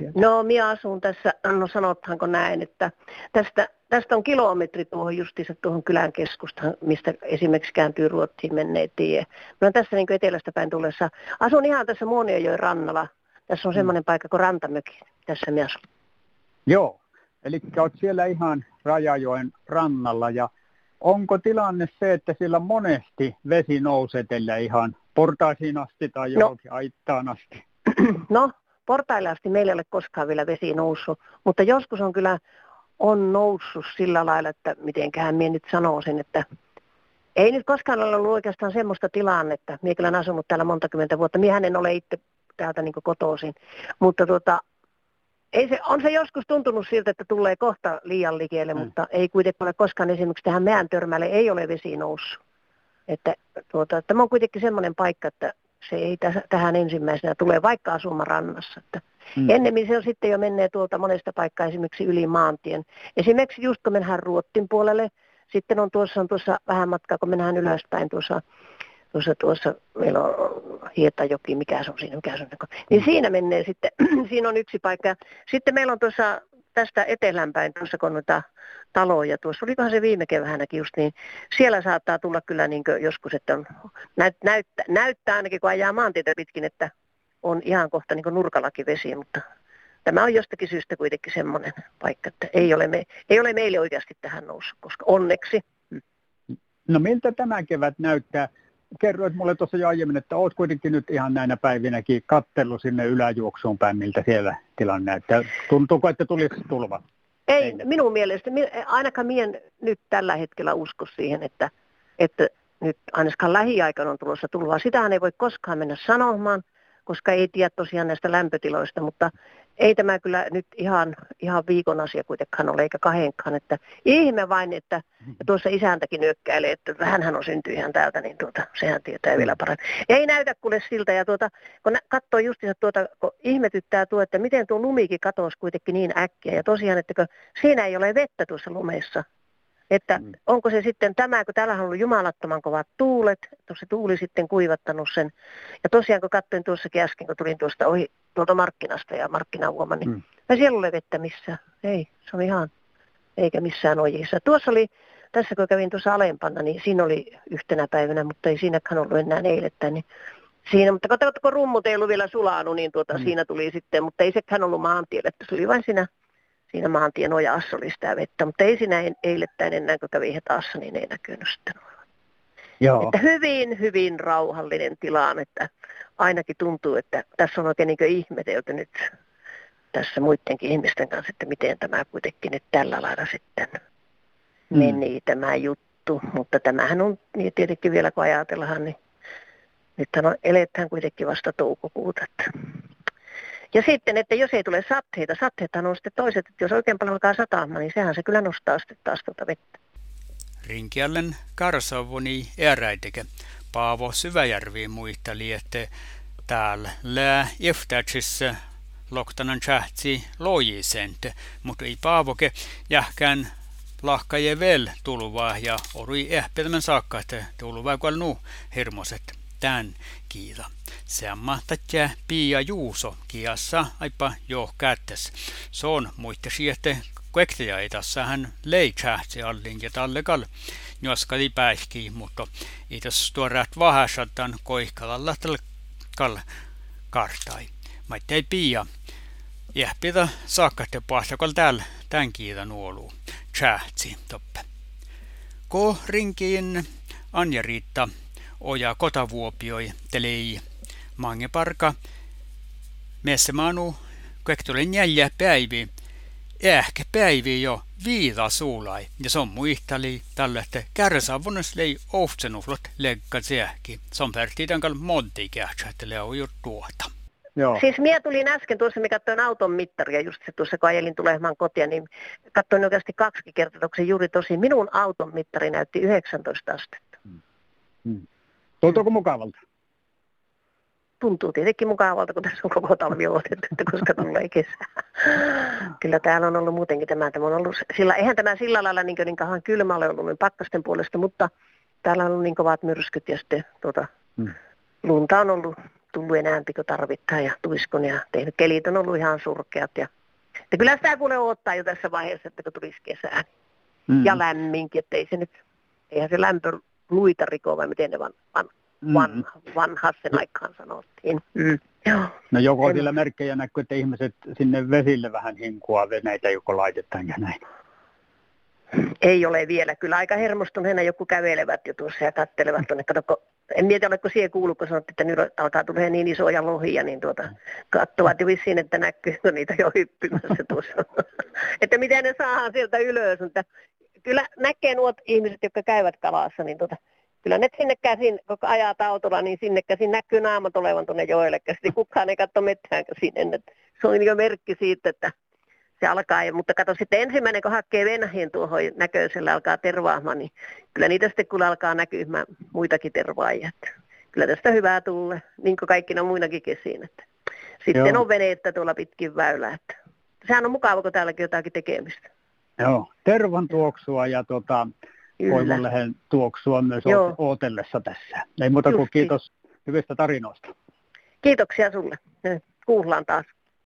sieltä? No, minä asun tässä, no sanotaanko näin, että tästä, tästä on kilometri tuohon justiinsa tuohon kylän keskustaan, mistä esimerkiksi kääntyy Ruotsiin menneet tie. Mä olen tässä niin etelästä päin tullessa. Asun ihan tässä Muonionjoen rannalla. Tässä on mm. semmoinen paikka kuin Rantamöki. Tässä minä asun. Joo, eli olet siellä ihan Rajajoen rannalla ja onko tilanne se, että siellä monesti vesi nousee teille ihan portaisiin asti tai no. johonkin no. aittaan asti? No, portaille asti meillä ei ole koskaan vielä vesi noussut, mutta joskus on kyllä on noussut sillä lailla, että mitenköhän minä nyt sanoisin, että ei nyt koskaan ole ollut oikeastaan semmoista tilannetta. Minä olen asunut täällä monta kymmentä vuotta. Minä en ole itse täältä niin kotoisin. Mutta tuota, ei se, on se joskus tuntunut siltä, että tulee kohta liian liikkeelle, mm. mutta ei kuitenkaan ole koskaan esimerkiksi tähän meidän törmälle ei ole vesi noussut. Että tuota, tämä on kuitenkin semmoinen paikka, että se ei tähän ensimmäisenä tule, vaikka asumaan rannassa. Että mm. Ennemmin se on sitten jo menee tuolta monesta paikkaa esimerkiksi yli maantien. Esimerkiksi just kun mennään Ruottin puolelle, sitten on tuossa, on tuossa vähän matkaa, kun mennään ylöspäin tuossa, tuossa, tuossa meillä on Hietajoki, mikä se on siinä, mikä se on, niin mm. siinä menee sitten, siinä on yksi paikka. Sitten meillä on tuossa tästä etelänpäin, tuossa kun noita taloja tuossa, olikohan se viime keväänäkin just niin, siellä saattaa tulla kyllä niin joskus, että on, näyt, näyttä, näyttää ainakin kun ajaa maantietä pitkin, että on ihan kohta niin nurkallakin vesi, mutta tämä on jostakin syystä kuitenkin semmoinen paikka, että ei ole, me, ei ole meille oikeasti tähän noussut, koska onneksi. No miltä tämä kevät näyttää? Kerroit mulle tuossa jo aiemmin, että olet kuitenkin nyt ihan näinä päivinäkin kattellut sinne yläjuoksuun päin, miltä siellä tilanne näyttää. Tuntuuko, että tulisi tulva? Ei, Ei. minun mielestä, ainakaan mien nyt tällä hetkellä usko siihen, että, että nyt ainakaan lähiaikana on tulossa tulvaa. Sitähän ei voi koskaan mennä sanomaan, koska ei tiedä tosiaan näistä lämpötiloista, mutta ei tämä kyllä nyt ihan, ihan viikon asia kuitenkaan ole, eikä kahdenkaan. Että ihme vain, että ja tuossa isäntäkin nyökkäilee, että hän on syntynyt ihan täältä, niin tuota, sehän tietää vielä paremmin. Ei näytä kuule siltä, ja tuota, kun katsoo justiinsa tuota, kun ihmetyttää tuo, että miten tuo lumikin katosi kuitenkin niin äkkiä, ja tosiaan, että siinä ei ole vettä tuossa lumessa, että mm. onko se sitten tämä, kun täällä on ollut jumalattoman kovat tuulet, tuossa tuuli sitten kuivattanut sen. Ja tosiaan kun katsoin tuossakin äsken, kun tulin tuosta ohi tuolta markkinasta ja markkinahuoma, niin mm. ei siellä ole vettä missään. Ei, se on ihan, eikä missään ojissa. Tuossa oli, tässä kun kävin tuossa alempana, niin siinä oli yhtenä päivänä, mutta ei siinäkään ollut enää eilettä, niin Siinä, mutta kun rummut ei ollut vielä sulanut, niin tuota, mm. siinä tuli sitten, mutta ei sekään ollut maantielle, että se oli vain siinä siinä maantien ojassa oli sitä vettä, mutta ei siinä eilettäin enää, kun kävi hetassa, niin ei näkynyt sitten Joo. Että hyvin, hyvin rauhallinen tilanne, että ainakin tuntuu, että tässä on oikein niin ihmetelty nyt tässä muidenkin ihmisten kanssa, että miten tämä kuitenkin nyt tällä lailla sitten mm. meni tämä juttu. Mutta tämähän on niin tietenkin vielä kun ajatellaan, niin nythän on, eletään kuitenkin vasta toukokuuta. Että ja sitten, että jos ei tule satteita, satteita on sitten toiset, että jos oikein paljon alkaa sataamaan, niin sehän se kyllä nostaa sitten taas tuota vettä. Rinkiallen karsavoni eräiteke. Paavo Syväjärvi muisteli, että täällä lää eftätsissä loktanan chahtsi lojisente, mutta ei Paavoke jähkään lahkaje vel tuluvaa ja orui ehpelmän saakka, että tuluvaa kun nu hirmoset tän kiita. Samma tatja Pia Juuso kiassa aipa jo kättes. Se on kuekteja ei tässä hän leitsähtsi allin ja tallekal joskali päihki, mutta ei tässä tuorat vahasatan koihkalalla kal kartai. ei Pia jähpitä saakkatte kol täällä tän kiitä nuolu. Tsähtsi toppe. Ko rinkiin Anja-Riitta oja kotavuopioi telei mangeparka manu kuektule neljä päiviä ehkä päivi jo viida suulai ja se on muistali tällä että kärsavunnes lei ofsenuflot legga seäki se on pärtiidan kal monti että leu jo tuota Joo. Siis minä tulin äsken tuossa, mikä katsoin auton mittaria, just se tuossa kun ajelin tulemaan kotia, niin katsoin oikeasti kaksi kertaa, se juuri tosi. Minun auton mittari näytti 19 astetta. Hmm. Hmm. Tuntuuko mukavalta? Tuntuu tietenkin mukavalta, kun tässä on koko talvi odotettu, että koska tulee kesä. Kyllä täällä on ollut muutenkin tämä. tämä on ollut, sillä, eihän tämä sillä lailla niin, niin kauan kylmä ole ollut niin pakkasten puolesta, mutta täällä on ollut niin kovat myrskyt ja sitten tuota, hmm. lunta on ollut tullut enää kun tarvittaa ja tuiskun ja tehnyt. Kelit on ollut ihan surkeat. Ja, että kyllä sitä kuule odottaa jo tässä vaiheessa, että kun tulisi kesää. Mm. Ja lämminkin, että ei se nyt, eihän se lämpö luita riko, vai miten ne van, van, mm. van, vanha sen aikaan sanottiin. Mm. Joo. No joko en... sillä merkkejä näkyy, että ihmiset sinne vesille vähän hinkua veneitä, joko laitetaan ja näin. Ei ole vielä. Kyllä aika hermostuneena joku kävelevät jo tuossa ja kattelevat tuonne. Kato, en mieti, oletko siihen kuullut, kun sanottiin, että nyt alkaa tulla niin isoja lohia, niin tuota, katsovat jo vissiin, että näkyy niitä jo hyppymässä tuossa. että miten ne saadaan sieltä ylös. Mutta kyllä näkee nuo ihmiset, jotka käyvät kalassa, niin tuota, kyllä ne sinne käsin, kun ajaa autolla, niin sinne käsin näkyy naamat olevan tuonne joelle käsin. Kukaan ei katso mitään sinne. Se on jo merkki siitä, että se alkaa, mutta kato sitten ensimmäinen, kun hakee venäjien tuohon näköisellä alkaa tervaamaan, niin kyllä niitä sitten kun alkaa näkymään muitakin tervaajia. Kyllä tästä hyvää tulee, niin kuin kaikki on muinakin kesiin. Että. Sitten Joo. on veneettä tuolla pitkin väylää. Että. Sehän on mukava, kun täälläkin jotakin tekemistä. Joo, tervan tuoksua ja tuota, koivunlehen tuoksua myös Joo. ootellessa tässä. Ei muuta kuin kiitos hyvistä tarinoista. Kiitoksia sulle. Kuullaan taas.